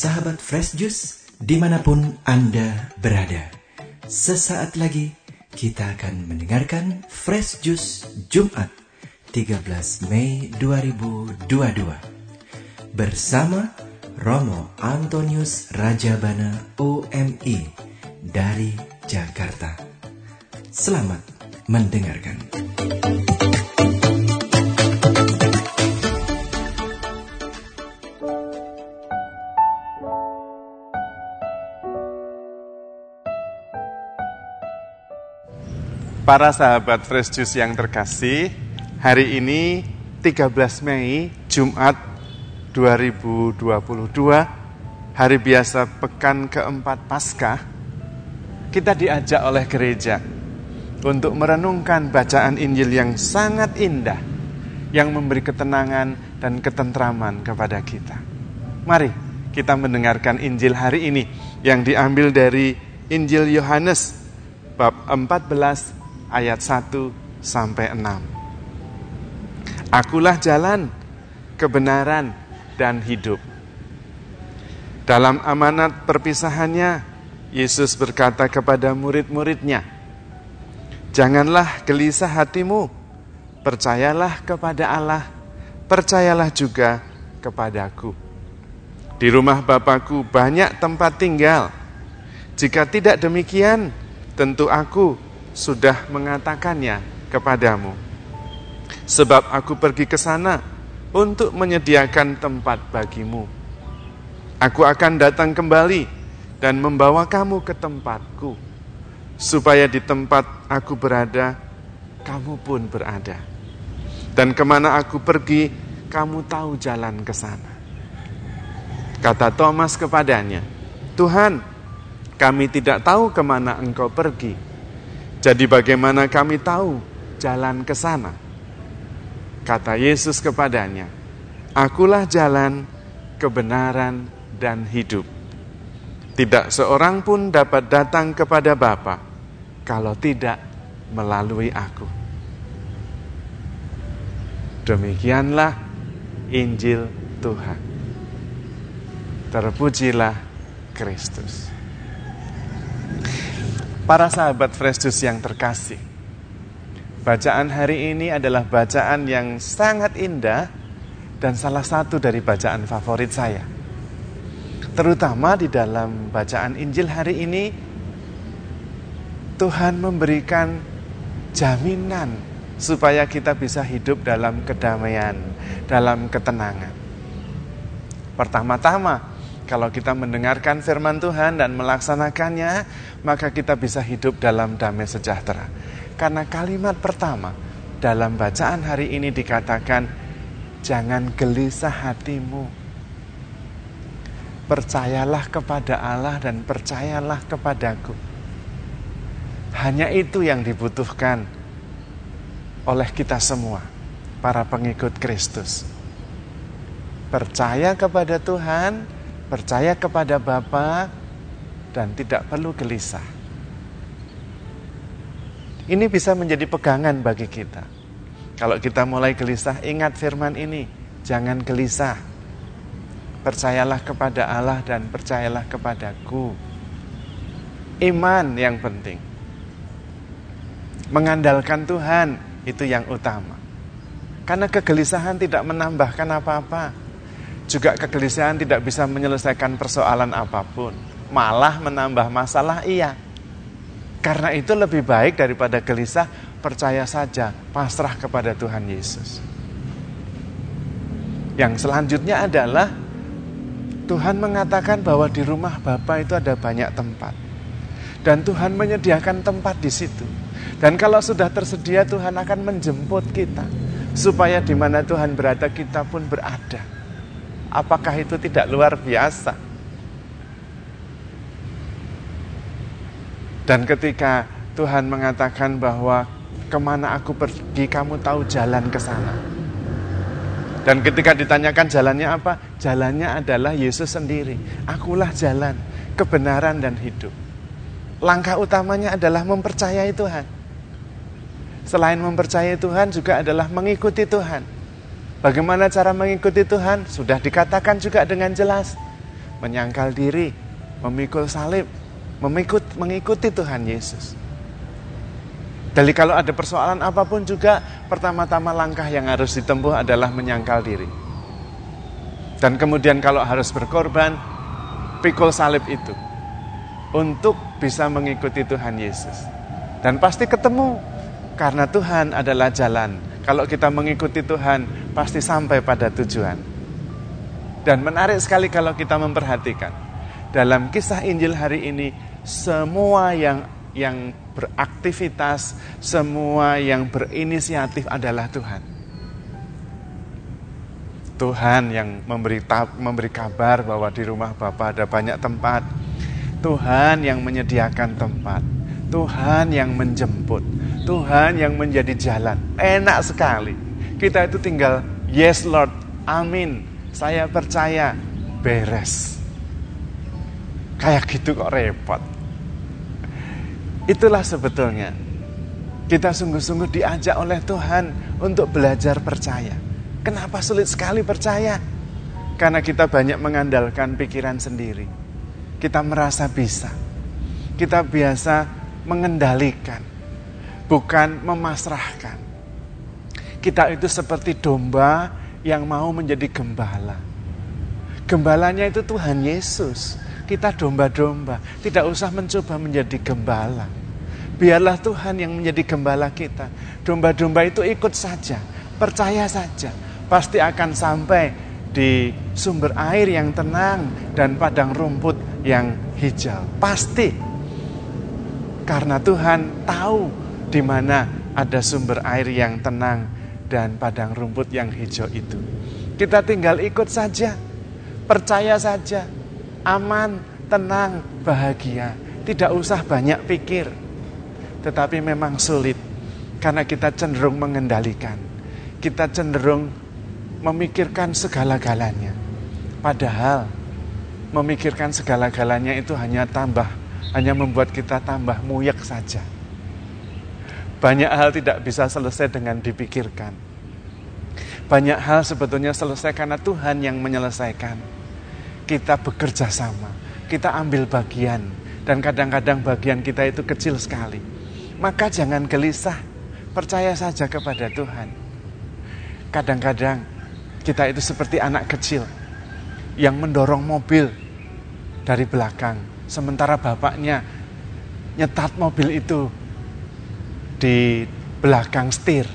sahabat Fresh Juice di mana pun Anda berada. Sesaat lagi kita akan mendengarkan Fresh Juice Jumat 13 Mei 2022 bersama Romo Antonius Rajabana OMI dari Jakarta. Selamat mendengarkan. Para sahabat Fresh Juice yang terkasih, hari ini 13 Mei, Jumat 2022, hari biasa pekan keempat Paskah, kita diajak oleh gereja untuk merenungkan bacaan Injil yang sangat indah, yang memberi ketenangan dan ketentraman kepada kita. Mari kita mendengarkan Injil hari ini yang diambil dari Injil Yohanes bab 14 ayat 1 sampai 6. Akulah jalan, kebenaran, dan hidup. Dalam amanat perpisahannya, Yesus berkata kepada murid-muridnya, Janganlah gelisah hatimu, percayalah kepada Allah, percayalah juga kepadaku. Di rumah Bapakku banyak tempat tinggal. Jika tidak demikian, tentu aku sudah mengatakannya kepadamu. Sebab aku pergi ke sana untuk menyediakan tempat bagimu. Aku akan datang kembali dan membawa kamu ke tempatku, supaya di tempat aku berada, kamu pun berada. Dan ke mana aku pergi, kamu tahu jalan ke sana. Kata Thomas kepadanya, Tuhan, kami tidak tahu ke mana engkau pergi jadi bagaimana kami tahu jalan ke sana? Kata Yesus kepadanya, Akulah jalan, kebenaran, dan hidup. Tidak seorang pun dapat datang kepada Bapa kalau tidak melalui aku. Demikianlah Injil Tuhan. Terpujilah Kristus. Para sahabat Fresh Juice yang terkasih, bacaan hari ini adalah bacaan yang sangat indah dan salah satu dari bacaan favorit saya. Terutama di dalam bacaan Injil hari ini, Tuhan memberikan jaminan supaya kita bisa hidup dalam kedamaian, dalam ketenangan. Pertama-tama, kalau kita mendengarkan firman Tuhan dan melaksanakannya, maka kita bisa hidup dalam damai sejahtera. Karena kalimat pertama dalam bacaan hari ini dikatakan, jangan gelisah hatimu. Percayalah kepada Allah dan percayalah kepadaku. Hanya itu yang dibutuhkan oleh kita semua, para pengikut Kristus. Percaya kepada Tuhan, percaya kepada Bapa dan tidak perlu gelisah. Ini bisa menjadi pegangan bagi kita. Kalau kita mulai gelisah, ingat firman ini, jangan gelisah. Percayalah kepada Allah dan percayalah kepadaku. Iman yang penting. Mengandalkan Tuhan itu yang utama. Karena kegelisahan tidak menambahkan apa-apa juga kegelisahan tidak bisa menyelesaikan persoalan apa pun. Malah menambah masalah iya. Karena itu lebih baik daripada gelisah, percaya saja, pasrah kepada Tuhan Yesus. Yang selanjutnya adalah Tuhan mengatakan bahwa di rumah Bapa itu ada banyak tempat. Dan Tuhan menyediakan tempat di situ. Dan kalau sudah tersedia Tuhan akan menjemput kita supaya di mana Tuhan berada kita pun berada. Apakah itu tidak luar biasa? Dan ketika Tuhan mengatakan bahwa ke mana aku pergi kamu tahu jalan ke sana. Dan ketika ditanyakan jalannya apa? Jalannya adalah Yesus sendiri. Akulah jalan, kebenaran dan hidup. Langkah utamanya adalah mempercayai Tuhan. Selain mempercayai Tuhan juga adalah mengikuti Tuhan. Bagaimana cara mengikuti Tuhan? Sudah dikatakan juga dengan jelas. menyangkal diri, memikul salib, memikut, mengikuti Tuhan Yesus. Jadi kalau ada persoalan apa pun juga, pertama-tama langkah yang harus ditempuh adalah menyangkal diri. Dan kemudian kalau harus berkorban, pikul salib itu. Untuk bisa mengikuti Tuhan Yesus. Dan pasti ketemu, karena Tuhan adalah jalan. Kalau kita mengikuti Tuhan, pasti sampai pada tujuan. Dan menarik sekali kalau kita memperhatikan. Dalam kisah Injil hari ini, semua yang yang beraktivitas, semua yang berinisiatif adalah Tuhan. Tuhan yang memberi memberi kabar bahwa di rumah Bapa ada banyak tempat. Tuhan yang menyediakan tempat. Tuhan yang menjemput. Tuhan yang menjadi jalan. Enak sekali. Kita itu tinggal yes Lord, amin. Saya percaya, beres. Kayak gitu kok repot. Itulah sebetulnya kita sungguh-sungguh diajak oleh Tuhan untuk belajar percaya. Kenapa sulit sekali percaya? Karena kita banyak mengandalkan pikiran sendiri. Kita merasa bisa. Kita biasa mengendalikan, bukan memasrahkan. Kita itu seperti domba yang mau menjadi gembala. Gembalanya itu Tuhan Yesus. Kita domba-domba, tidak usah mencoba menjadi gembala. Biarlah Tuhan yang menjadi gembala kita. Domba-domba itu ikut saja, percaya saja. Pasti akan sampai di sumber air yang tenang dan padang rumput yang hijau. Pasti. Karena Tuhan tahu di mana ada sumber air yang tenang dan padang rumput yang hijau itu. Kita tinggal ikut saja, percaya saja, aman, tenang, bahagia. Tidak usah banyak pikir tetapi memang sulit karena kita cenderung mengendalikan. Kita cenderung memikirkan segala-galanya. Padahal memikirkan segala-galanya itu hanya tambah, hanya membuat kita tambah muyek saja. Banyak hal tidak bisa selesai dengan dipikirkan. Banyak hal sebetulnya selesai karena Tuhan yang menyelesaikan. Kita bekerja sama, kita ambil bagian, dan kadang-kadang bagian kita itu kecil sekali maka jangan gelisah, percaya saja kepada Tuhan. Kadang-kadang kita itu seperti anak kecil yang mendorong mobil dari belakang, sementara bapaknya nyetat mobil itu di belakang setir.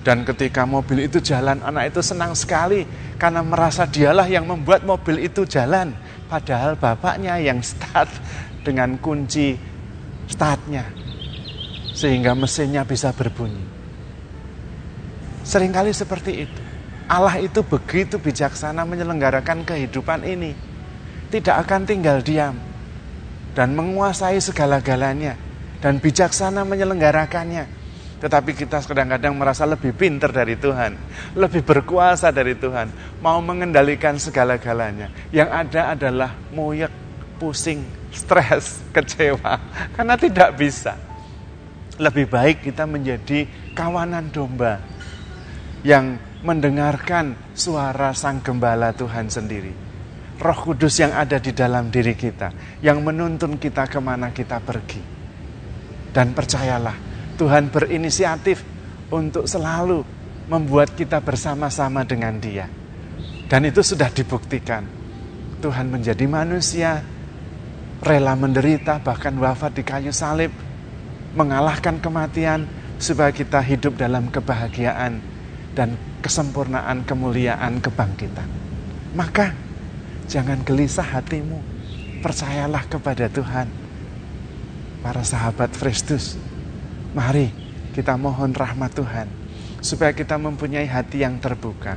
Dan ketika mobil itu jalan, anak itu senang sekali karena merasa dialah yang membuat mobil itu jalan. Padahal bapaknya yang start dengan kunci startnya sehingga mesinnya bisa berbunyi. Seringkali seperti itu. Allah itu begitu bijaksana menyelenggarakan kehidupan ini. Tidak akan tinggal diam dan menguasai segala-galanya dan bijaksana menyelenggarakannya. Tetapi kita kadang-kadang merasa lebih pinter dari Tuhan, lebih berkuasa dari Tuhan, mau mengendalikan segala-galanya. Yang ada adalah moyek, pusing, stres, kecewa, karena tidak bisa lebih baik kita menjadi kawanan domba yang mendengarkan suara sang gembala Tuhan sendiri. Roh Kudus yang ada di dalam diri kita, yang menuntun kita ke mana kita pergi. Dan percayalah, Tuhan berinisiatif untuk selalu membuat kita bersama-sama dengan dia. Dan itu sudah dibuktikan. Tuhan menjadi manusia, rela menderita, bahkan wafat di kayu salib, mengalahkan kematian supaya kita hidup dalam kebahagiaan dan kesempurnaan kemuliaan kebangkitan. Maka jangan gelisah hatimu, percayalah kepada Tuhan. Para sahabat Kristus, mari kita mohon rahmat Tuhan supaya kita mempunyai hati yang terbuka,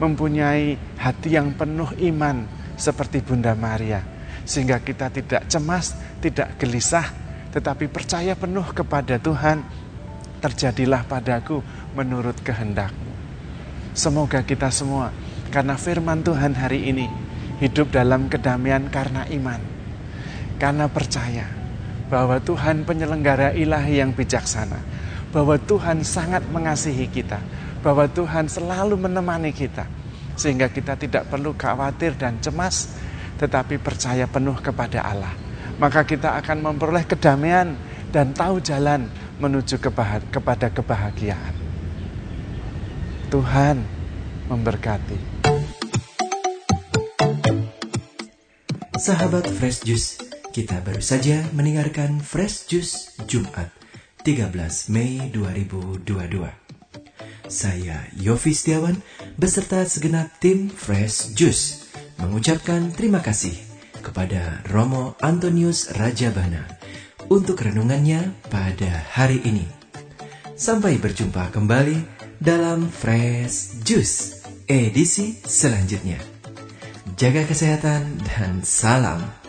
mempunyai hati yang penuh iman seperti Bunda Maria sehingga kita tidak cemas, tidak gelisah, tetapi percaya penuh kepada Tuhan, terjadilah padaku menurut kehendakmu. Semoga kita semua, karena firman Tuhan hari ini, hidup dalam kedamaian karena iman. Karena percaya bahwa Tuhan penyelenggara ilahi yang bijaksana, bahwa Tuhan sangat mengasihi kita, bahwa Tuhan selalu menemani kita, sehingga kita tidak perlu khawatir dan cemas, tetapi percaya penuh kepada Allah. Maka kita akan memperoleh kedamaian dan tahu jalan menuju kepada kebahagiaan. Tuhan memberkati. Sahabat Fresh Juice, kita baru saja mendengarkan Fresh Juice Jumat 13 Mei 2022. Saya Yofi Setiawan beserta segenap tim Fresh Juice mengucapkan terima kasih kepada Romo Antonius Rajabana untuk renungannya pada hari ini. Sampai berjumpa kembali dalam Fresh Juice edisi selanjutnya. Jaga kesehatan dan salam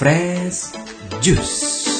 Fresh Juice.